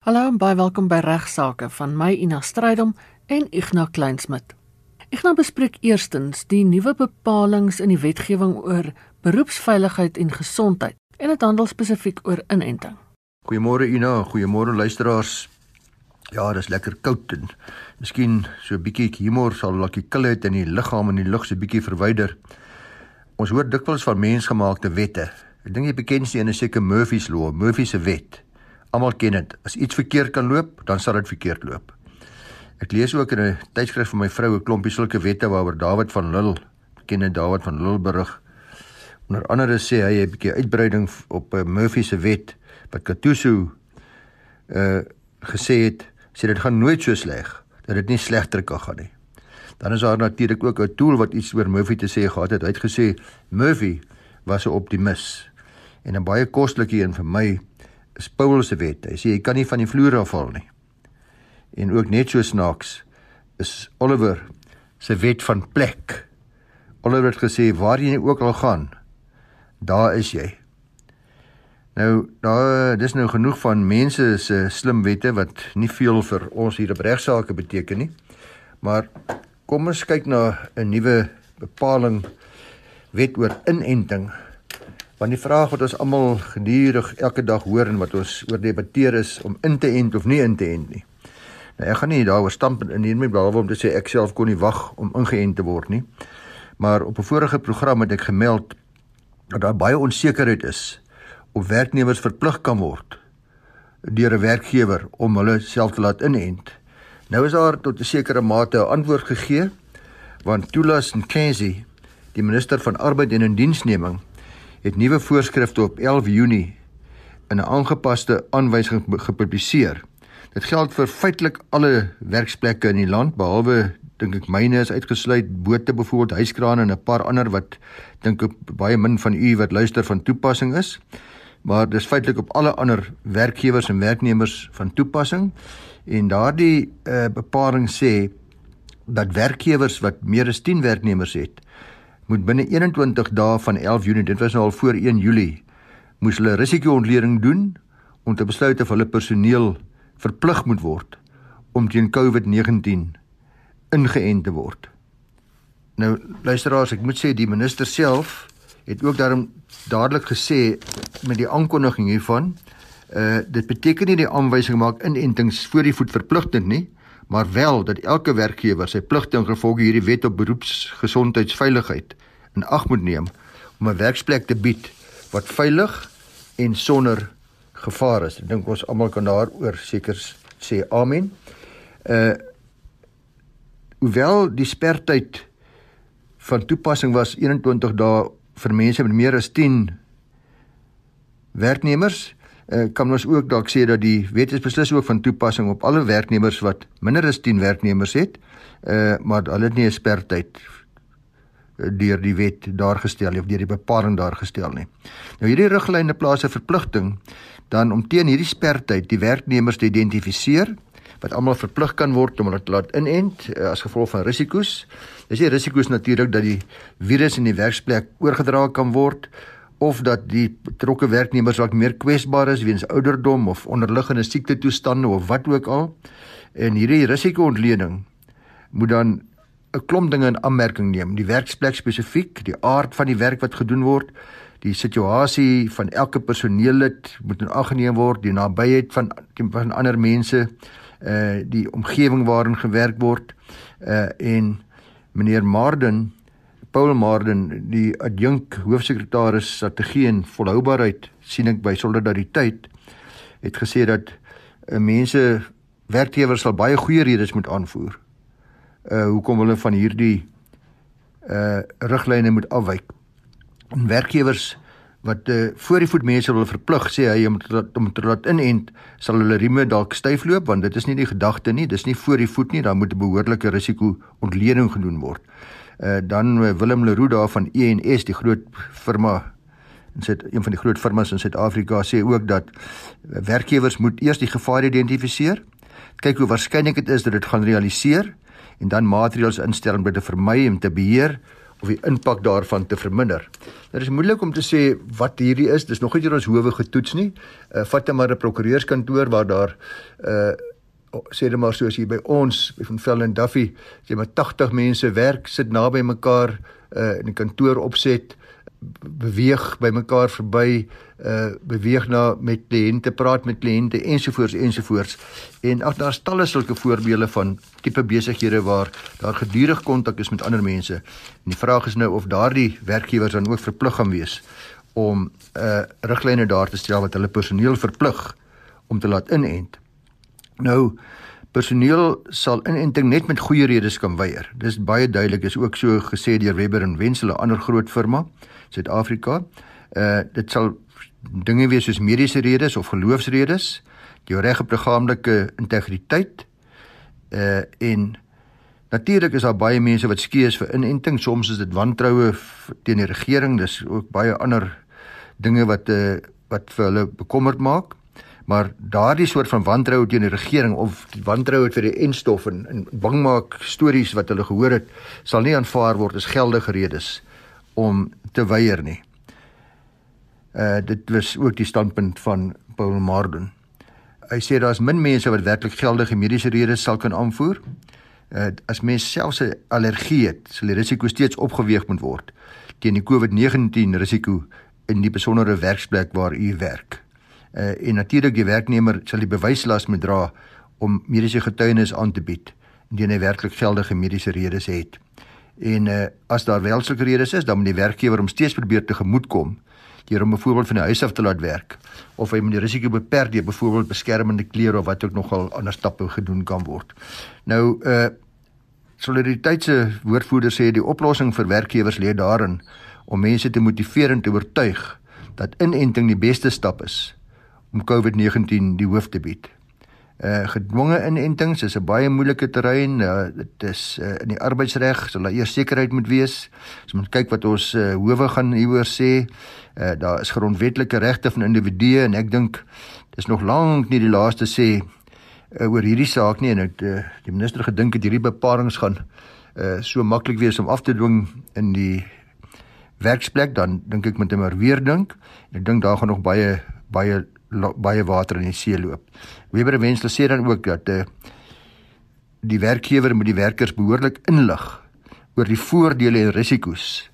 Hallo en baie welkom by Regsake van my Ina Strydom en Ignas Kleinsmid. Ignas bespreek eerstens die nuwe bepalinge in die wetgewing oor beroepsveiligheid en gesondheid en dit handel spesifiek oor inenting. Goeiemôre Ina, goeiemôre luisteraars. Ja, dis lekker koud en miskien so 'n bietjie humor sal laat die koelte in die liggaam en die lug so 'n bietjie verwyder. Ons hoor dikwels van mensgemaakte wette. Ek dink jy bekend is 'n seker Murphy's Law, Murphy se wet. Almal ken dit. As iets verkeerd kan loop, dan sal dit verkeerd loop. Ek lees ook in 'n tydskrif van my vrou 'n klompie sulke wette waaroor David van Lille, bekende David van Lille berig. Onder andere sê hy 'n bietjie uitbreiding op 'n uh, Murphy se wet wat Katuso uh gesê het, sê dit gaan nooit so sleg dat dit nie slegter kan gaan nie. Dan is daar natuurlik ook 'n tool wat iets oor Murphy te sê gehad het. Hy het gesê Murphy was 'n optimis en 'n baie kostelike een vir my is Paulus se wet. Hy sê jy kan nie van die vloer afval nie. En ook net so snaaks is Oliver se wet van plek. Oliver het gesê waar jy ook al gaan, daar is jy. Nou, daar dis nou genoeg van mense se slim wette wat nie veel vir ons hier op regsaake beteken nie. Maar kom ons kyk na 'n nuwe bepaling wet oor inenting Want die vraag wat ons almal gedurig elke dag hoor en wat ons oor debatteer is om in te ent of nie in te ent nie. Nou ek gaan nie daaroor stamp in nie, behalwe om te sê ek self kon nie wag om ingeënt te word nie. Maar op 'n vorige program het ek gemeld dat daar baie onsekerheid is of werknemers verplig kan word deur 'n werkgewer om hulle self te laat inent. Nou is daar tot 'n sekere mate 'n antwoord gegee want Tulas Nkezi, die minister van arbeid en indiensneming het nuwe voorskrifte op 11 Junie in 'n aangepaste aanwysing gepubliseer. Dit geld vir feitelik alle werksplekke in die land behalwe dink ek myne is uitgesluit, bote byvoorbeeld, hyskrane en 'n paar ander wat dink ek baie min van u wat luister van toepassing is. Maar dis feitelik op alle ander werkgewers en werknemers van toepassing. En daardie uh, bepaling sê dat werkgewers wat meer as 10 werknemers het, moet binne 21 dae van 11 Junie, dit was nou al voor 1 Julie, moes hulle risikoontleding doen om te besluit of hulle personeel verplig moet word om teen COVID-19 ingeënt te word. Nou luisteraars, ek moet sê die minister self het ook daarom dadelik gesê met die aankondiging hiervan, uh dit beteken nie die aanwysing maak inentings voor die voet verpligtend nie, maar wel dat elke werkgewer sy pligte in gevolge hierdie wet op beroepsgesondheidsveiligheid in ag moet neem om 'n werksplek te bied wat veilig en sonder gevaar is. Ek dink ons almal kan daaroor seker sê amen. Uh hoewel die spertyd van toepassing was 21 dae vir mense met meer as 10 werknemers, uh, kan ons ook dalk sê dat die wet is beslis ook van toepassing op alle werknemers wat minder as 10 werknemers het. Uh maar hulle het nie 'n spertyd deur die wet daar gestel of deur die bepaling daar gestel nie. Nou hierdie riglyne plaas 'n verpligting dan om teen hierdie spertyd die werknemers te identifiseer wat almal verplig kan word om hulle te laat inent eh, as gevolg van risiko's. Dis die risiko's natuurlik dat die virus in die werksplek oorgedra kan word of dat die betrokke werknemers dalk meer kwesbaar is weens ouderdom of onderliggende siektetoestande of wat ook al. En hierdie risikoontleding moet dan 'n klomp dinge in aanmerking neem. Die werksplek spesifiek, die aard van die werk wat gedoen word, die situasie van elke personeellid moet in ag geneem word, die nabyheid van van ander mense, uh die omgewing waarin gewerk word. Uh en meneer Marden, Paul Marden, die adjunk hoofsekretaris strategie en volhoubaarheid, sien ek by solidariteit, het gesê dat uh, mense werkgewers sal baie goeie redes moet aanvoer uh hoekom hulle van hierdie uh riglyne moet afwyk. En werkgewers wat uh voor die voet mense wil verplig sê hy om te om te laat inent sal hulle rieme dalk styf loop want dit is nie die gedagte nie dis nie voor die voet nie dan moet 'n behoorlike risiko ontleding gedoen word. Uh dan uh, Willem Leroux daar van ENS die groot firma en sê een van die groot firmas in Suid-Afrika sê ook dat werkgewers moet eers die gevaar identifiseer kyk hoe waarskynlik dit is dat dit gaan realiseer en dan maatreëls instel om dit te vermy en te beheer of die impak daarvan te verminder. Dit is moeilik om te sê wat hierdie is. Dis nog nie deur ons howe getoets nie. Uh vat net maar 'n prokureurskantoor waar daar uh sê dit maar soos hier by ons by van Vel en Duffy, jy met 80 mense werk, sit naby mekaar uh in 'n kantoor opset beweeg by mekaar verby uh beweeg na met kliënte praat met kliënte ensovoorts ensovoorts en ag daar's talle sulke voorbeelde van tipe besighede waar daar gedurig kontak is met ander mense en die vraag is nou of daardie werkgewers dan ook verplig gaan wees om uh riglyne daar te stel wat hulle personeel verplig om te laat inent nou personeel sal inenting net met goeie redes kan weier. Dis baie duidelik. Is ook so gesê deur Webber en Wenzel 'n ander groot firma Suid-Afrika. Uh dit sal dinge wees soos mediese redes of geloofsredes, jou reg op liggaamlike integriteit uh en natuurlik is daar baie mense wat skees vir inenting, soms is dit wantroue teen die regering, dis ook baie ander dinge wat uh wat vir hulle bekommerd maak. Maar daardie soort van wantroue teen die regering of wantroue vir die enstof en, en bang maak stories wat hulle gehoor het, sal nie aanvaar word as geldige redes om te weier nie. Uh dit was ook die standpunt van Paul Marden. Hy sê daar's min mense wat werklik geldige mediese redes sal kan aanvoer. Uh as mens selfs 'n allergie het, sal die risiko steeds opgeweeg moet word teen die COVID-19 risiko in die besondere werksplek waar u werk. Uh en natuurlik die werknemer sal die bewyslas moet dra om mediese getuienis aan te bied indien hy werklik geldige mediese redes het. En uh as daar wel sulke redes is, dan moet die werkgewer hom steeds probeer tegemoetkom deur hom byvoorbeeld van die huis af te laat werk of hy moet die risiko beperk deur byvoorbeeld beskermende klere of wat ook nogal ander stappe gedoen kan word. Nou uh solidariteit se woordvoerder sê die oplossing vir werkgewers lê daarin om mense te motiveer en te oortuig dat inenting die beste stap is om COVID-19 die hoof te bied. Uh gedwonge inentings is 'n baie moeilike terrein. Uh, dit is uh, in die arbeidsreg, sal daar eers sekerheid moet wees. Ons moet kyk wat ons uh, howe gaan hieroor sê. Uh daar is grondwetlike regte van individue en ek dink dis nog lank nie die laaste sê uh, oor hierdie saak nie en ek uh, die minister gedink het hierdie bepalinge gaan uh so maklik wees om af te dwing in die werksplek dan dink ek moet jy maar weer dink. Ek dink daar gaan nog baie baie baie water in die see loop. Weber wens hulle sê dan ook dat uh, die werkgewer moet die werkers behoorlik inlig oor die voordele en risiko's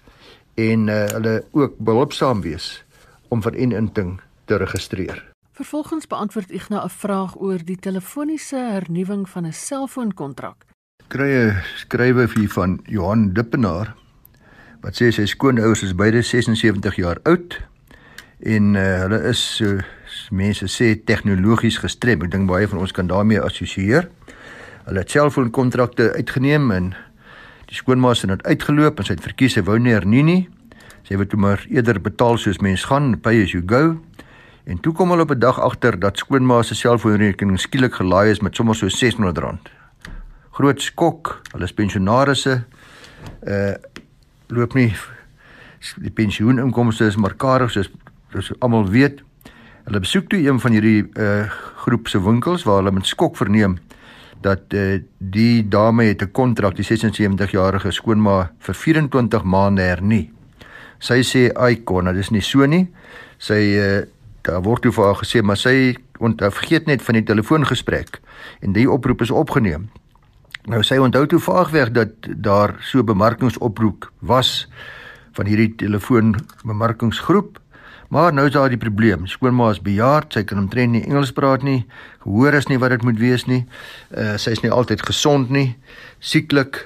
en uh, hulle ook behulpsaam wees om vir inenting te registreer. Vervolgens beantwoord Ignas 'n vraag oor die telefoniese hernuwing van 'n selfoonkontrak. Krye skrywe vir van Johan Dippenaar wat sê sy skoonouers is beide 76 jaar oud en uh, hulle is so mense sê tegnologies gestrem. Ek dink baie van ons kan daarmee assosieer. Hulle het selfoonkontrakte uitgeneem en die skoonma het uitgeloop en sy het verkies sy wou nie hernie nie. Sy wou toe maar eerder betaal soos mens gaan, pay as you go. En toe kom hulle op 'n dag agter dat skoonma se selfoonrekening skielik gelaai is met sommer so R600. Groot skok. Hulle is pensionaarsse. Uh loop nie die pensioeninkomste is maar karig soos soos almal weet. Hulle besoek toe een van hierdie uh groep se winkels waar hulle met skok verneem dat uh die dame het 'n kontrak, die 76-jarige skoonma vir 24 maande hernie. Sy sê ai kon, dit is nie so nie. Sy uh daar word toe vir haar gesê maar sy onthou vergeet net van die telefoongesprek en die oproep is opgeneem. Nou sy onthou toe vaagweg dat daar so bemarkingsoproep was van hierdie telefoonbemarkingsgroep Maar nou is daar die probleem. Skoonma is bejaard, sy kan omtrent nie Engels praat nie. Gehoor is nie wat dit moet wees nie. Uh sy is nie altyd gesond nie. Sieklik.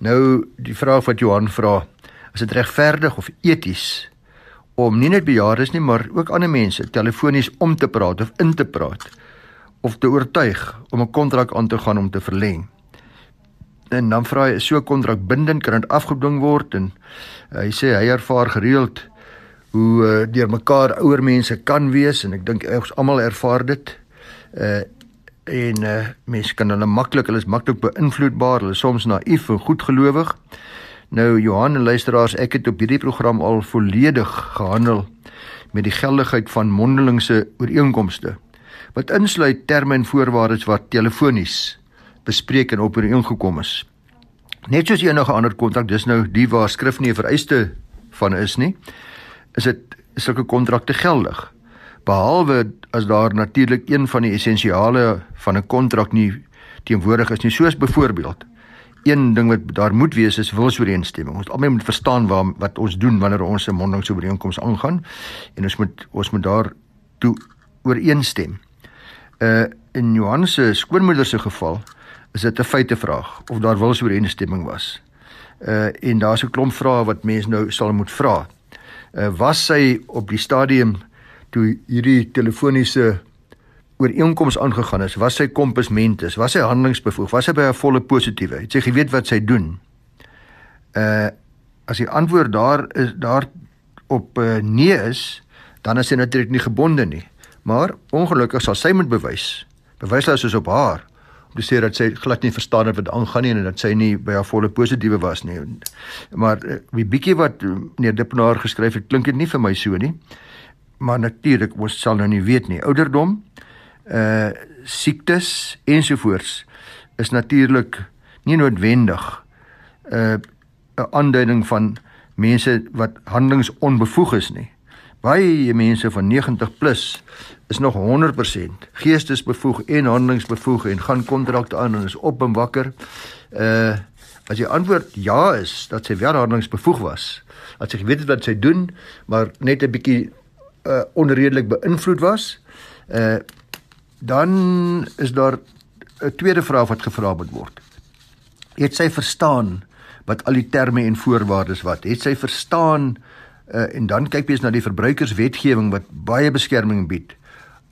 Nou die vraag wat Johan vra, is dit regverdig of eties om nie net bejaardes nie, maar ook ander mense telefonies om te praat of in te praat of te oortuig om 'n kontrak aan te gaan om te verleng? En dan vra hy, is so 'n kontrak bindend kan dit afgedwing word en uh, hy sê hy ervaar gereeld hoe uh, deur mekaar ouer mense kan wees en ek dink ons almal ervaar dit. Uh en uh mense kan hulle maklik, hulle is maklik beïnvloedbaar, hulle is soms naïef en goedgelowig. Nou Johan en luisteraars, ek het op hierdie program al volledig gehandel met die geldigheid van mondelingse ooreenkomste wat insluit terme en voorwaardes wat telefonies bespreek en ooreengekom is. Net soos enige ander kontrak, dis nou die waar skrif nie 'n vereiste van is nie, is dit sulke kontrakte geldig. Behalwe as daar natuurlik een van die essensiale van 'n kontrak nie teenwoordig is nie, soos byvoorbeeld een ding wat daar moet wees is wilsooreenstemming. Ons almal moet verstaan waar wat ons doen wanneer ons 'n mondingsooreenkoms aangaan en ons moet ons moet daar toe ooreenstem. Uh in Johannes se skoonmoeder se geval is dit 'n feitevraag of daar wilsooreenstemming was. Uh en daar's 'n klomp vrae wat mense nou sal moet vra. Uh was sy op die stadium toe hierdie telefoniese ooreenkoms aangegaan is, was sy kompasment is, was sy handelingsbevoeg, was sy by 'n volle positiewe, het sy geweet wat sy doen. Uh as die antwoord daar is daar op uh, nee is, dan is sy natuurlik nie gebonde nie. Maar ongelukkig sal sy moet bewys. Bewys dat soos op haar sê dat sy glad nie verstaan het wat aangaan nie en dat sy nie by haar volle positiewe was nie. Maar wie bietjie wat meneer Dippenaar geskryf het, klink dit nie vir my so nie. Maar natuurlik, ons sal nou nie weet nie. Ouderdom, uh siektes ensovoorts is natuurlik nie noodwendig uh 'n aanduiding van mense wat handelingsonbevoeg is nie. Baie mense van 90 plus is nog 100% geestesbevoeg en handelingsbevoeg en gaan kontrakte aan en is op en wakker. Uh as die antwoord ja is dat sy wel handelingsbevoeg was, dat sy geweet het wat sy doen, maar net 'n bietjie uh onredelik beïnvloed was, uh dan is daar 'n tweede vraag wat gevra moet word. Het sy verstaan wat al die terme en voorwaardes wat? Het sy verstaan uh, en dan kyk jy eens na die verbruikerswetgewing wat baie beskerming bied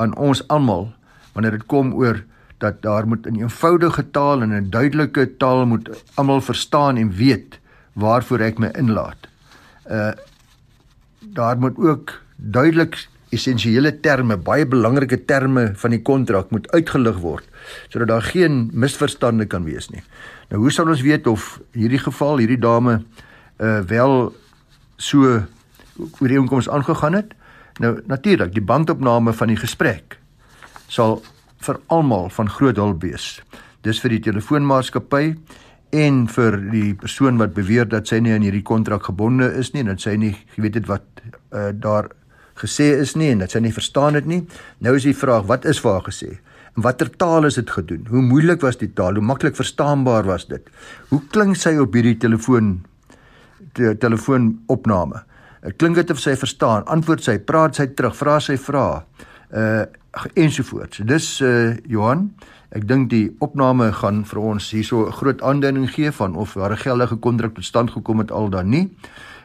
aan ons almal wanneer dit kom oor dat daar moet in eenvoudige taal en 'n duidelike taal moet almal verstaan en weet waarvoor ek my inlaat. Uh daar moet ook duidelik essensiële terme, baie belangrike terme van die kontrak moet uitgelig word sodat daar geen misverstande kan wees nie. Nou hoe sal ons weet of hierdie geval, hierdie dame uh wel so ooreenkoms aangegaan het? Nou natuurlik, die bandopname van die gesprek sal vir almal van groot hulp wees. Dis vir die telefoonmaatskappy en vir die persoon wat beweer dat sy nie aan hierdie kontrak gebonde is nie en dat sy nie geweet het wat uh, daar gesê is nie en dat sy nie verstaan dit nie. Nou is die vraag, wat is vir haar gesê? En watter taal is dit gedoen? Hoe moeilik was die taal? Hoe maklik verstaanbaar was dit? Hoe klink sy op hierdie telefoon te telefoonopname? Dit klink dit of sy verstaan? Antwoord sy, praat sy terug, vra sy vra. Uh ensovoorts. Dis uh Johan, ek dink die opname gaan vir ons hierso 'n groot aanduiding gee van of daar 'n geldige kontrak tot stand gekom het al dan nie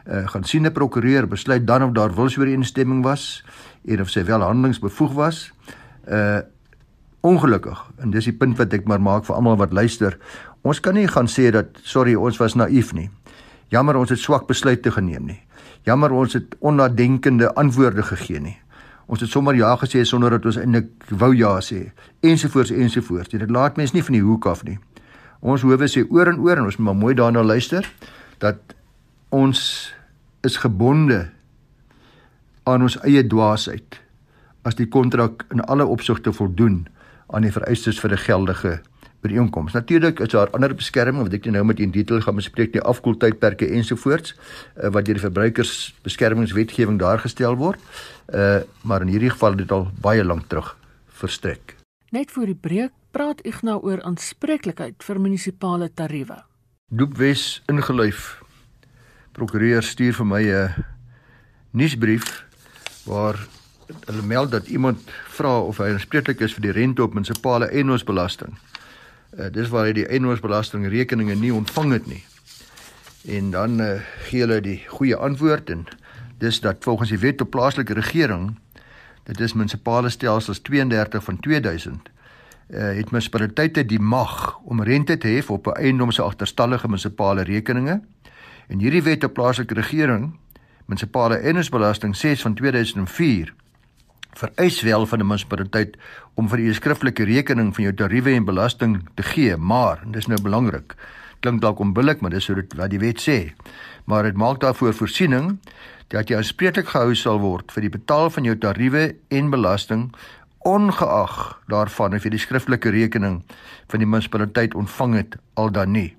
uh, gaan sien 'n prokureur besluit dan of daar wilsooreenstemming was en of sy wel handelingsbevoeg was. Uh ongelukkig en dis die punt wat ek maar maak vir almal wat luister. Ons kan nie gaan sê dat sorry ons was naïef nie. Jammer ons het swak besluite geneem nie. Jammer ons het onnadenkende antwoorde gegee nie. Ons het sommer ja gesê sonder dat ons eintlik wou ja sê ensovoorts ensovoorts. Dit laat mense nie van die hoek af nie. Ons hoewe sê oor en oor en ons moet maar mooi daarna luister dat ons is gebonde aan ons eie dwaasheid as die kontrak in alle opsigte voldoen aan die vereistes vir 'n geldige ooreenkoms. Natuurlik is daar ander beskerming wat ek nou met in detail gaan bespreek nie, afkoeltydperke ensovoorts uh, wat deur die verbruikersbeskermingswetgewing daar gestel word. Uh maar in hierdie geval het dit al baie lank terug verstrek. Net voor die breek praat ek nou oor aanspreeklikheid vir munisipale tariewe. Doopwes ingeluif prokureur stuur vir my 'n nuusbrief waar hulle meld dat iemand vra of hy aanspreeklik is vir die rente op munisipale eiendomsbelasting. Uh, dis waar hy die eiendomsbelasting rekeninge nie ontvang het nie. En dan uh, gee hulle die goeie antwoord en dis dat volgens die wet op plaaslike regering dit is munisipale stelsels 32 van 2000 uh, het munisipaliteite die mag om rente te hef op 'n eiendom se agterstallige munisipale rekeninge En hierdie wet op plaaslike regering, munisipale eiendomsbelasting 6 van 2004 vereis wel van 'n munisipaliteit om vir u skriftelike rekening van jou tariewe en belasting te gee, maar en dis nou belangrik. Klink dalk onbillik, maar dis so dit wat die wet sê. Maar dit maak daarvoor voorsiening dat jy aanspreeklik gehou sal word vir die betaal van jou tariewe en belasting ongeag daarvan of jy die skriftelike rekening van die munisipaliteit ontvang het al dan nie.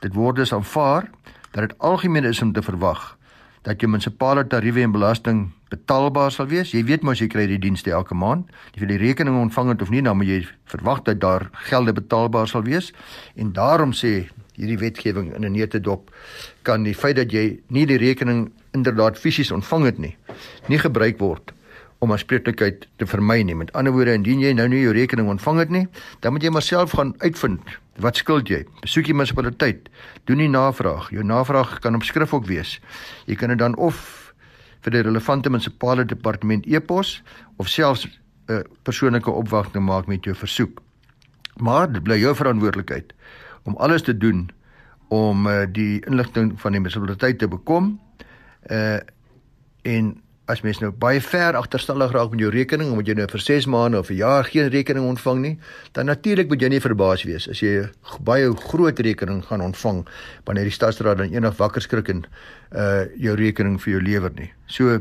dit word dus aanvaar dat dit algemeen is om te verwag dat jou munisipale tariewe en belasting betaalbaar sal wees. Jy weet mos jy kry die dienste elke maand. Jy wil die rekening ontvang het of nie, dan moet jy verwag dat daar gelde betaalbaar sal wees. En daarom sê hierdie wetgewing in 'n neete dop kan die feit dat jy nie die rekening inderdaad fisies ontvang het nie, nie gebruik word om aanspreeklikheid te vermy nie. Met ander woorde, indien jy nou nie jou rekening ontvang het nie, dan moet jy maar self gaan uitvind wat skuld jy. Besoek die munisipaliteit, doen die navraag. Jou navraag kan op skrif ook wees. Jy kan dit dan of vir die relevante munisipale departement e-pos of selfs 'n uh, persoonlike opwagting maak met jou versoek. Maar dit bly jou verantwoordelikheid om alles te doen om uh, die inligting van die munisipaliteit te bekom. Uh en as mens nou baie ver agterstallig raak met jou rekening omdat jy nou vir 6 maande of 'n jaar geen rekening ontvang nie, dan natuurlik moet jy nie verbaas wees as jy 'n baie groot rekening gaan ontvang wanneer die stadsraad dan eendag wakker skrik en uh jou rekening vir jou lewer nie. So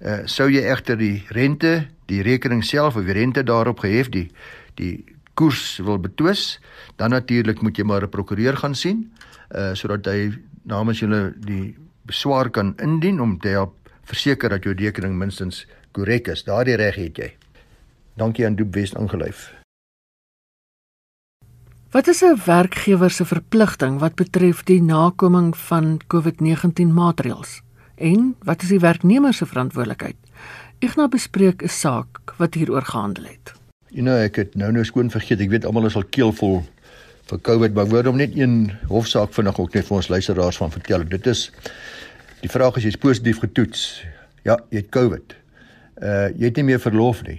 uh sou jy egter die rente, die rekening self of die rente daarop gehef die die koers wil betwis, dan natuurlik moet jy maar 'n prokureur gaan sien uh sodat hy namens julle die beswaar kan indien om te help verseker dat jou rekening minstens korrek is. Daardie reg het jy. Dankie aan Doop West ingelyf. Wat is 'n werkgewer se verpligting wat betref die nakoming van COVID-19 maatreëls? En wat is die werknemer se verantwoordelikheid? Ek nou bespreek 'n saak wat hieroor gehandel het. Jy nou ek het nou nou skoon vergeet. Ek weet almal is al keelvol vir COVID, maar word hom net een hofsaak vinnig ook net vir ons luisteraars van vertel. Dit is Die vraag is jy's positief getoets. Ja, jy het COVID. Uh jy het nie meer verlof nie.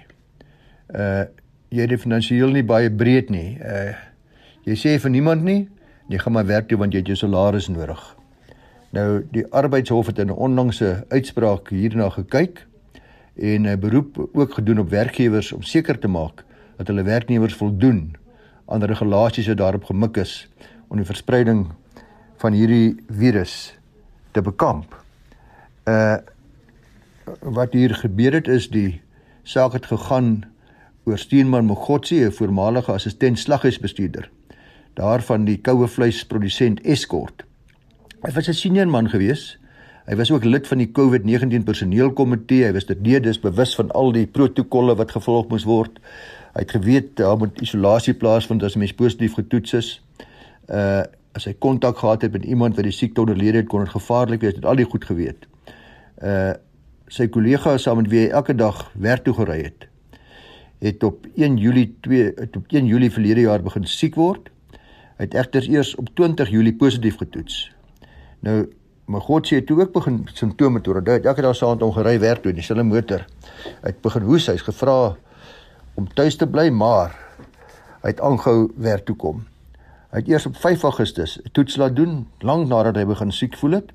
Uh jy het finansiëel nie baie breed nie. Uh jy sê vir niemand nie, jy gaan maar werk toe want jy het jou salaris nodig. Nou die arbeidshof het in 'n onlangse uitspraak hierna gekyk en 'n beroep ook gedoen op werkgewers om seker te maak dat hulle werknemers voldoen aan regulasies wat daarop gemik is om die verspreiding van hierdie virus te bekamp. Uh wat hier gebeur het is die saak het gegaan oor Steenman Mogotsi, 'n voormalige assistent slaghuisbestuurder daarvan die koue vleisprodusent Escort. Hy was 'n senior man gewees. Hy was ook lid van die COVID-19 personeelkomitee. Hy was dit dus bewus van al die protokolle wat gevolg moes word. Hy het geweet daar moet isolasie plaasvind as 'n mens positief getoets is. Uh as hy kontak gehad het met iemand wat die siekte onderlede het, kon dit gevaarlik wees. Dit het al die goed geweet. Uh sy kollega saam met wie hy elke dag werk toe gery het, het op 1 Julie 2 op 1 Julie verlede jaar begin siek word. Hy het egter eers op 20 Julie positief getoets. Nou my God sê toe ook begin simptome toe. Hy het elke dag saam met hom gery werk toe in dieselfde motor. Hy het begin hoes, hy's gevra om tuis te bly, maar hy het aangehou werk toe kom. Hy het eers op 5 Augustus 'n toets laat doen, lank nadat hy begin siek voel het.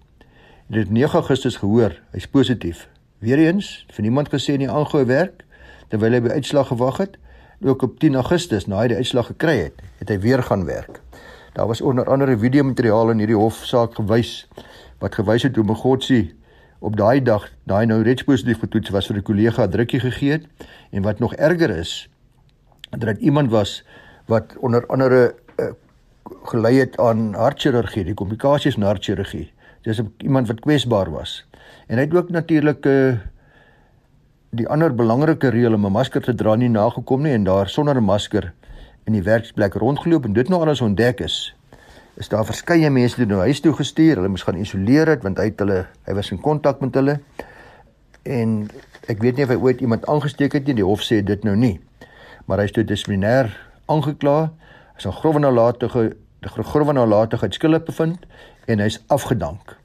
En dit 9 Augustus gehoor, hy's positief. Weereens, vir niemand gesê nie aangehou werk terwyl hy by uitslag gewag het. Ook op 10 Augustus, nadat hy die uitslag gekry het, het hy weer gaan werk. Daar was onder andere video materiaal in hierdie hofsaak gewys wat gewys het hoe Mogotsi op daai dag, daai nou reeds positief getoets was vir 'n kollega drukkie gegee het en wat nog erger is, dat dit iemand was wat onder andere gelei het aan hartchirurgie, die komplikasies na hartchirurgie. Dis iemand wat kwesbaar was. En hy het ook natuurlik uh die ander belangrike reël om 'n masker te dra nie nagekom nie en daar sonder 'n masker in die werksplek rondgeloop en dit nou alles ontdek is. Is daar verskeie mense toe nou huis toe gestuur. Hulle moes gaan isoleer het want hy het hulle hy was in kontak met hulle. En ek weet nie of hy ooit iemand aangesteek het nie. Die hof sê dit nou nie. Maar hy is toe dissiplinêr aangekla is 'n grove nalatige grove nalatigheid skuldig bevind en hy's afgedank.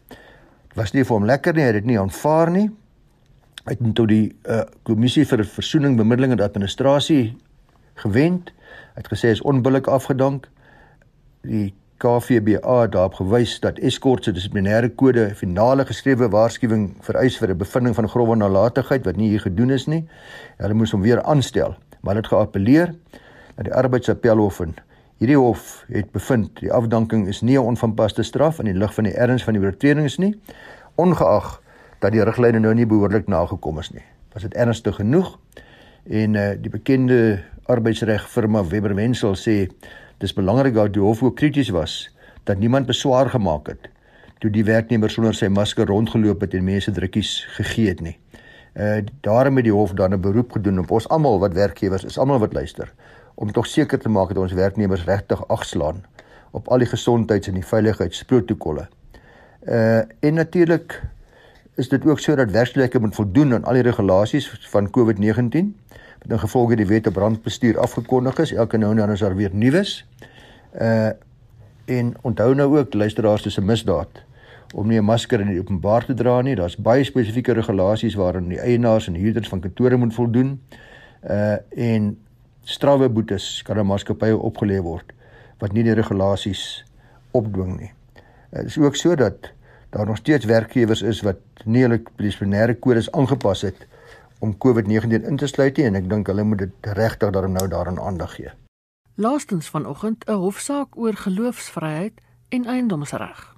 Dit was nie vir hom lekker nie, hy het dit nie aanvaar nie. Hy het tot die uh, kommissie vir versoening, bemiddeling en administrasie gewend. Hy het gesê hy is onbillik afgedank. Die het daarop gewys dat Escort se dissiplinêre kode finale geskrewe waarskuwing vereis vir 'n bevinding van grove nalatigheid wat nie hier gedoen is nie. Hulle moes hom weer aanstel, maar dit geappeleer na die arbeidsappelhof en Hierdie hof het bevind die afdanking is nie 'n onvanpaste straf in die lig van die erns van die oortredings nie, ongeag dat die riglyne nou nie behoorlik nagekom is nie. Was dit ernstig genoeg? En uh, die bekende arbeidsreg firma Webber Wensel sê dis belangrik dat die hof ook krities was dat niemand beswaar gemaak het toe die werknemer sonder sy masker rondgeloop het en mense drukkies gegee het nie. Uh daarom het die hof dan 'n beroep gedoen op ons almal wat werkgewers is, almal wat luister, om tog seker te maak dat ons werknemers regtig agslaan op al die gesondheids- en die veiligheidsprotokolle. Uh en natuurlik is dit ook so dat werksplekke moet voldoen aan al die regulasies van COVID-19 wat in gevolge die wet op brandbestuur afgekondig is. Elke nou en dan is daar weer nuus. Uh en onthou nou ook luisteraars dis 'n misdaad om nie 'n masker in die openbaar te dra nie. Daar's baie spesifieke regulasies waaraan die eienaars en huurders van kantore moet voldoen. Uh en strawwe boetes kan aan maatskappye opgelê word wat nie die regulasies opdwing nie. Dit is ook so dat daar nog steeds werkgewers is wat nie hulle dissiplinêre kodes aangepas het om COVID-19 in te sluit nie en ek dink hulle moet dit regtig daarom nou daaraan aandag gee. Laastens vanoggend 'n hofsaak oor geloofsvryheid en eiendomsreg.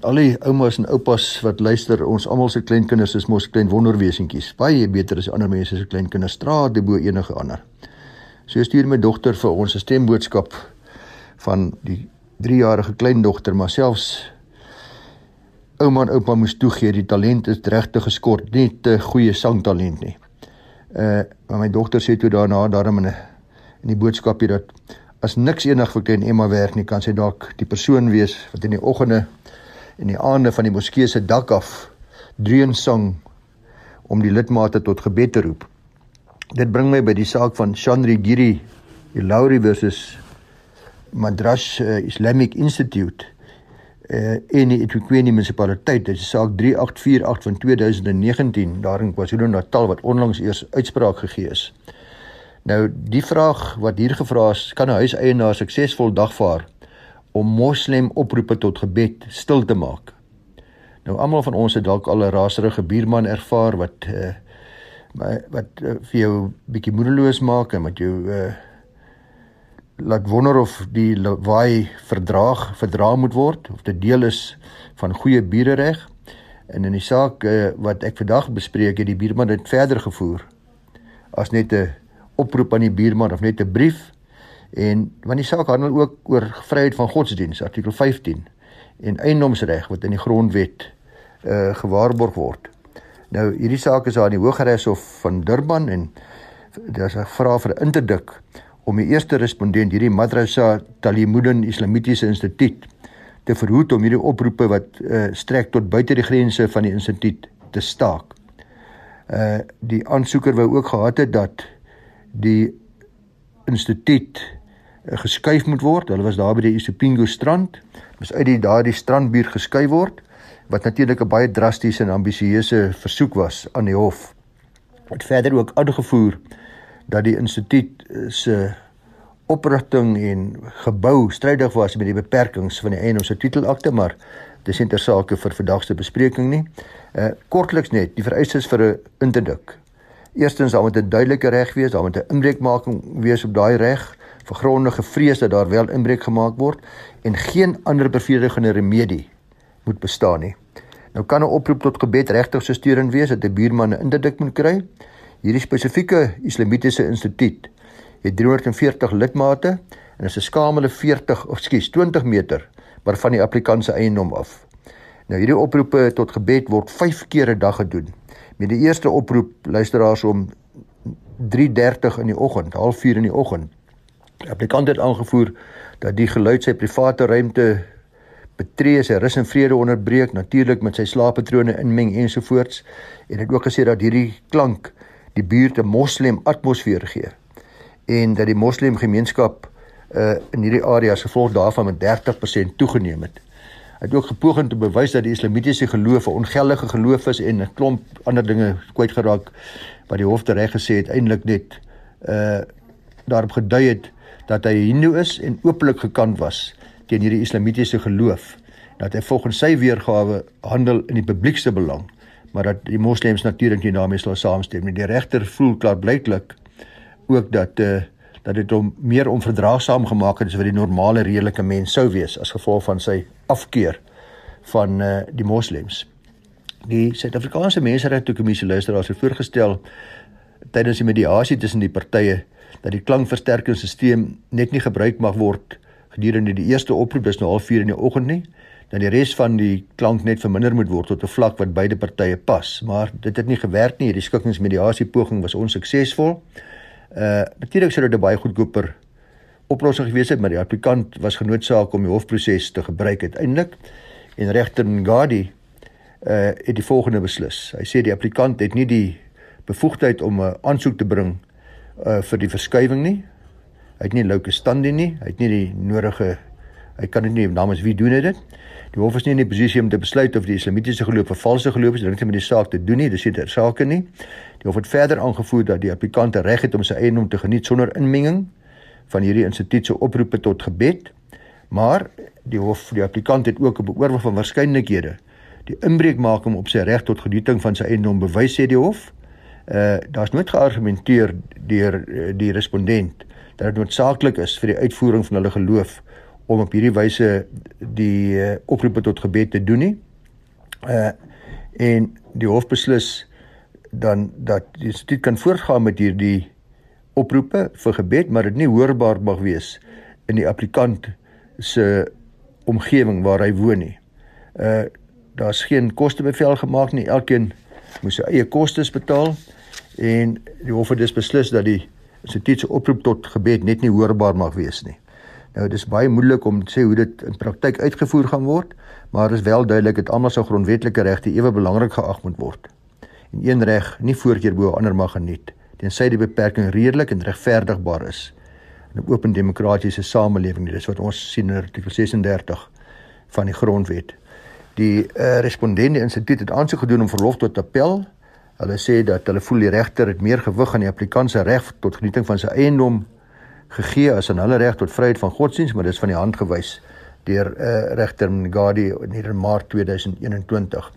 Al die oumas en oupas wat luister, ons almal se kleinkinders is mos klein wonderwesentjies. Baie beter as ander mense se kleinkinders straat bo enige ander. So stuur my dogter vir ons 'n stemboodskap van die 3-jarige kleindogter, maar selfs ouma en oupa moes toegee die talent is regtig geskort, nie te goeie sangtalent nie. Uh maar my dogter sê toe daarna daarom in 'n in die boodskapie dat as niks enig vir klein Emma werk nie, kan sy dalk die persoon wees wat in die oggende en die aande van die moskee se dak af dreun sang om die lidmate tot gebed te roep. Dit bring my by die saak van Chandri Giri, die Lauri versus Madras uh, Islamic Institute uh, en die Etiquette munisipaliteit dit is saak 3848 van 2019 daar in KwaZulu-Natal wat onlangs eers uitspraak gegee is. Nou die vraag wat hier gevra is, kan 'n huiseienaar suksesvol dagvaar om moslem oproepe tot gebed stil te maak? Nou almal van ons het dalk al 'n raserige buurman ervaar wat uh, wat uh, vir jou bietjie moedeloos maak en wat jou uh, laat wonder of die lawaai verdraag verdra moet word of dit deel is van goeie buurereg. En in die saak uh, wat ek vandag bespreek het die buurman dit verder gevoer as net 'n oproep aan die buurman of net 'n brief en want die saak handel ook oor vryheid van godsdiens artikel 15 en eiendomsreg wat in die grondwet uh, gewaarborg word. Nou hierdie saak is aan die Hooggeregshof van Durban en daar's 'n vraag vir interdik om die eerste respondent hierdie Madrasa Talimudin Islamitiese Instituut te verhoed om hierdie oproepe wat uh, strek tot buite die grense van die instituut te staak. Uh die aansoeker wou ook gehad het dat die instituut uh, geskuif moet word. Hulle was daar by die Isipingo strand. Dis uit die daardie strandbuurt geskuif word wat natuurlik 'n baie drastiese en ambisieuse versoek was aan die hof. Het verder ook aangevoer dat die instituut se oprigting en gebou strydig was met die beperkings van die eiendomse titelakte, maar dis nie ter sake vir vandag se bespreking nie. Uh kortliks net, die vereistes vir 'n interdik. Eerstens, daar moet 'n duidelike reg wees, daar moet 'n inbreukmaking wees op daai reg, vergrondige vrees dat daar wel inbreuk gemaak word en geen ander bevredigende remedie moet bestaan nie. Nou kan 'n oproep tot gebed regtig so steurend wees dat 'n buurman 'n interdik moet kry. Hierdie spesifieke Islamitiese instituut het 340 lidmate en is 'n skamele 40 of skus 20 meter waarvan die applikant se eiendom af. Nou hierdie oproepe tot gebed word 5 keer 'n dag gedoen. Met die eerste oproep luisteraars om 3:30 in die oggend, 04:30 in die oggend. Die applikant het aangevoer dat die geluid sy private ruimte betree, sy rus en vrede onderbreek, natuurlik met sy slaappatrone inmeng ensovoorts en het ook gesê dat hierdie klank die buurt 'n moslem atmosfeer gee en dat die moslem gemeenskap uh in hierdie area se gevolg daarvan met 30% toegeneem het. Hy het ook gepoog om te bewys dat die islamitiese geloof 'n ongeldige geloof is en 'n klomp ander dinge kwyt geraak wat die hof tereg gesê het eintlik net uh daarop gedui het dat hy hindoe is en openlik gekant was teen hierdie islamitiese geloof dat hy volgens sy weergawe handel in die publiekse belang maar dat die moslems natuurlik nie daarmee sal saamstem nie. Die regter voel klaarblyklik ook dat eh uh, dat dit hom meer onverdraagsaam gemaak het as wat die normale redelike mens sou wees as gevolg van sy afkeer van eh uh, die moslems. Die Suid-Afrikaanse Menseregte Kommissie luisteraars het voorgestel tydens die mediasie tussen die partye dat die klankversterkingsstelsel net nie gebruik mag word gedurende die eerste oproep dis nou al 4 in die oggend nie dan die res van die klank net verminder moet word tot 'n vlak wat beide partye pas. Maar dit het nie gewerk nie hierdie skikkingsmediasie poging was onsuksesvol. Uh natuurlik sou dit 'n baie goedkoper oplossing gewees het maar die applikant was genoodsaak om die hofproses te gebruik uiteindelik en regter Ngadi uh het die volgende beslis. Hy sê die applikant het nie die bevoegdheid om 'n aansoek te bring uh vir die verskywing nie Hy het nie louke stand nie. Hy het nie die nodige hy kan dit nie namens wie doen dit? Die hof is nie in die posisie om te besluit of die islamitiese geloof 'n valse geloof is. Dit het met die saak te doen nie. Dis nie ter sake nie. Die hof het verder aangevoer dat die applikant reg het om sy eiendom te geniet sonder inmenging van hierdie instituut se oproepe tot gebed. Maar die hof die applikant het ook 'n beoorweging van waarskynlikhede die inbreuk maak hom op sy reg tot genieting van sy eiendom bewys sê die hof. Uh daar's nooit geargumenteer deur uh, die respondent dat dit noodsaaklik is vir die uitvoering van hulle geloof om op hierdie wyse die uh, oproepe tot gebed te doen nie. Uh en die hof beslis dan dat die instituut kan voortgaan met hierdie oproepe vir gebed, maar dit nie hoorbaar mag wees in die applikant se omgewing waar hy woon nie. Uh daar's geen kostebevel gemaak nie. Elkeen moet sy eie kostes betaal en die hof het dus beslis dat die instituut se oproep tot gebed net nie hoorbaar mag wees nie. Nou dis baie moeilik om te sê hoe dit in praktyk uitgevoer gaan word, maar is wel duidelik dat almal se grondwetlike regte ewe belangrik geag moet word. En een reg nie voorkeur bo ander mag geniet tensy die beperking redelik en regverdigbaar is in 'n open demokratiese samelewing. Dis wat ons sien in artikel 36 van die grondwet. Die uh, respondente instituut het aansoek gedoen om verlof tot appel Hulle sê dat hulle voel die regter het meer gewig aan die applikant se reg tot genieting van sy eiendom gegee as aan hulle reg tot vryheid van godsdienst, maar dis van die hand gewys deur uh, regter Ngadi in Maart 2021.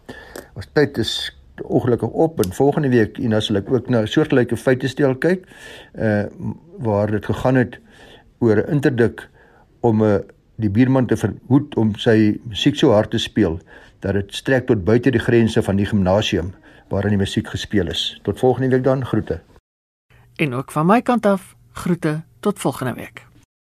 Ons tyd is ongelukkig op en volgende week en as ek ook na soortgelyke feite stel kyk, uh waar dit gegaan het oor 'n interdik om 'n uh, die buurman te verhoed om sy musiek so hard te speel dat dit strek tot buite die grense van die gimnasium waarin die musiek gespeel is. Tot volgende week dan, groete. En ook van my kant af, groete tot volgende week.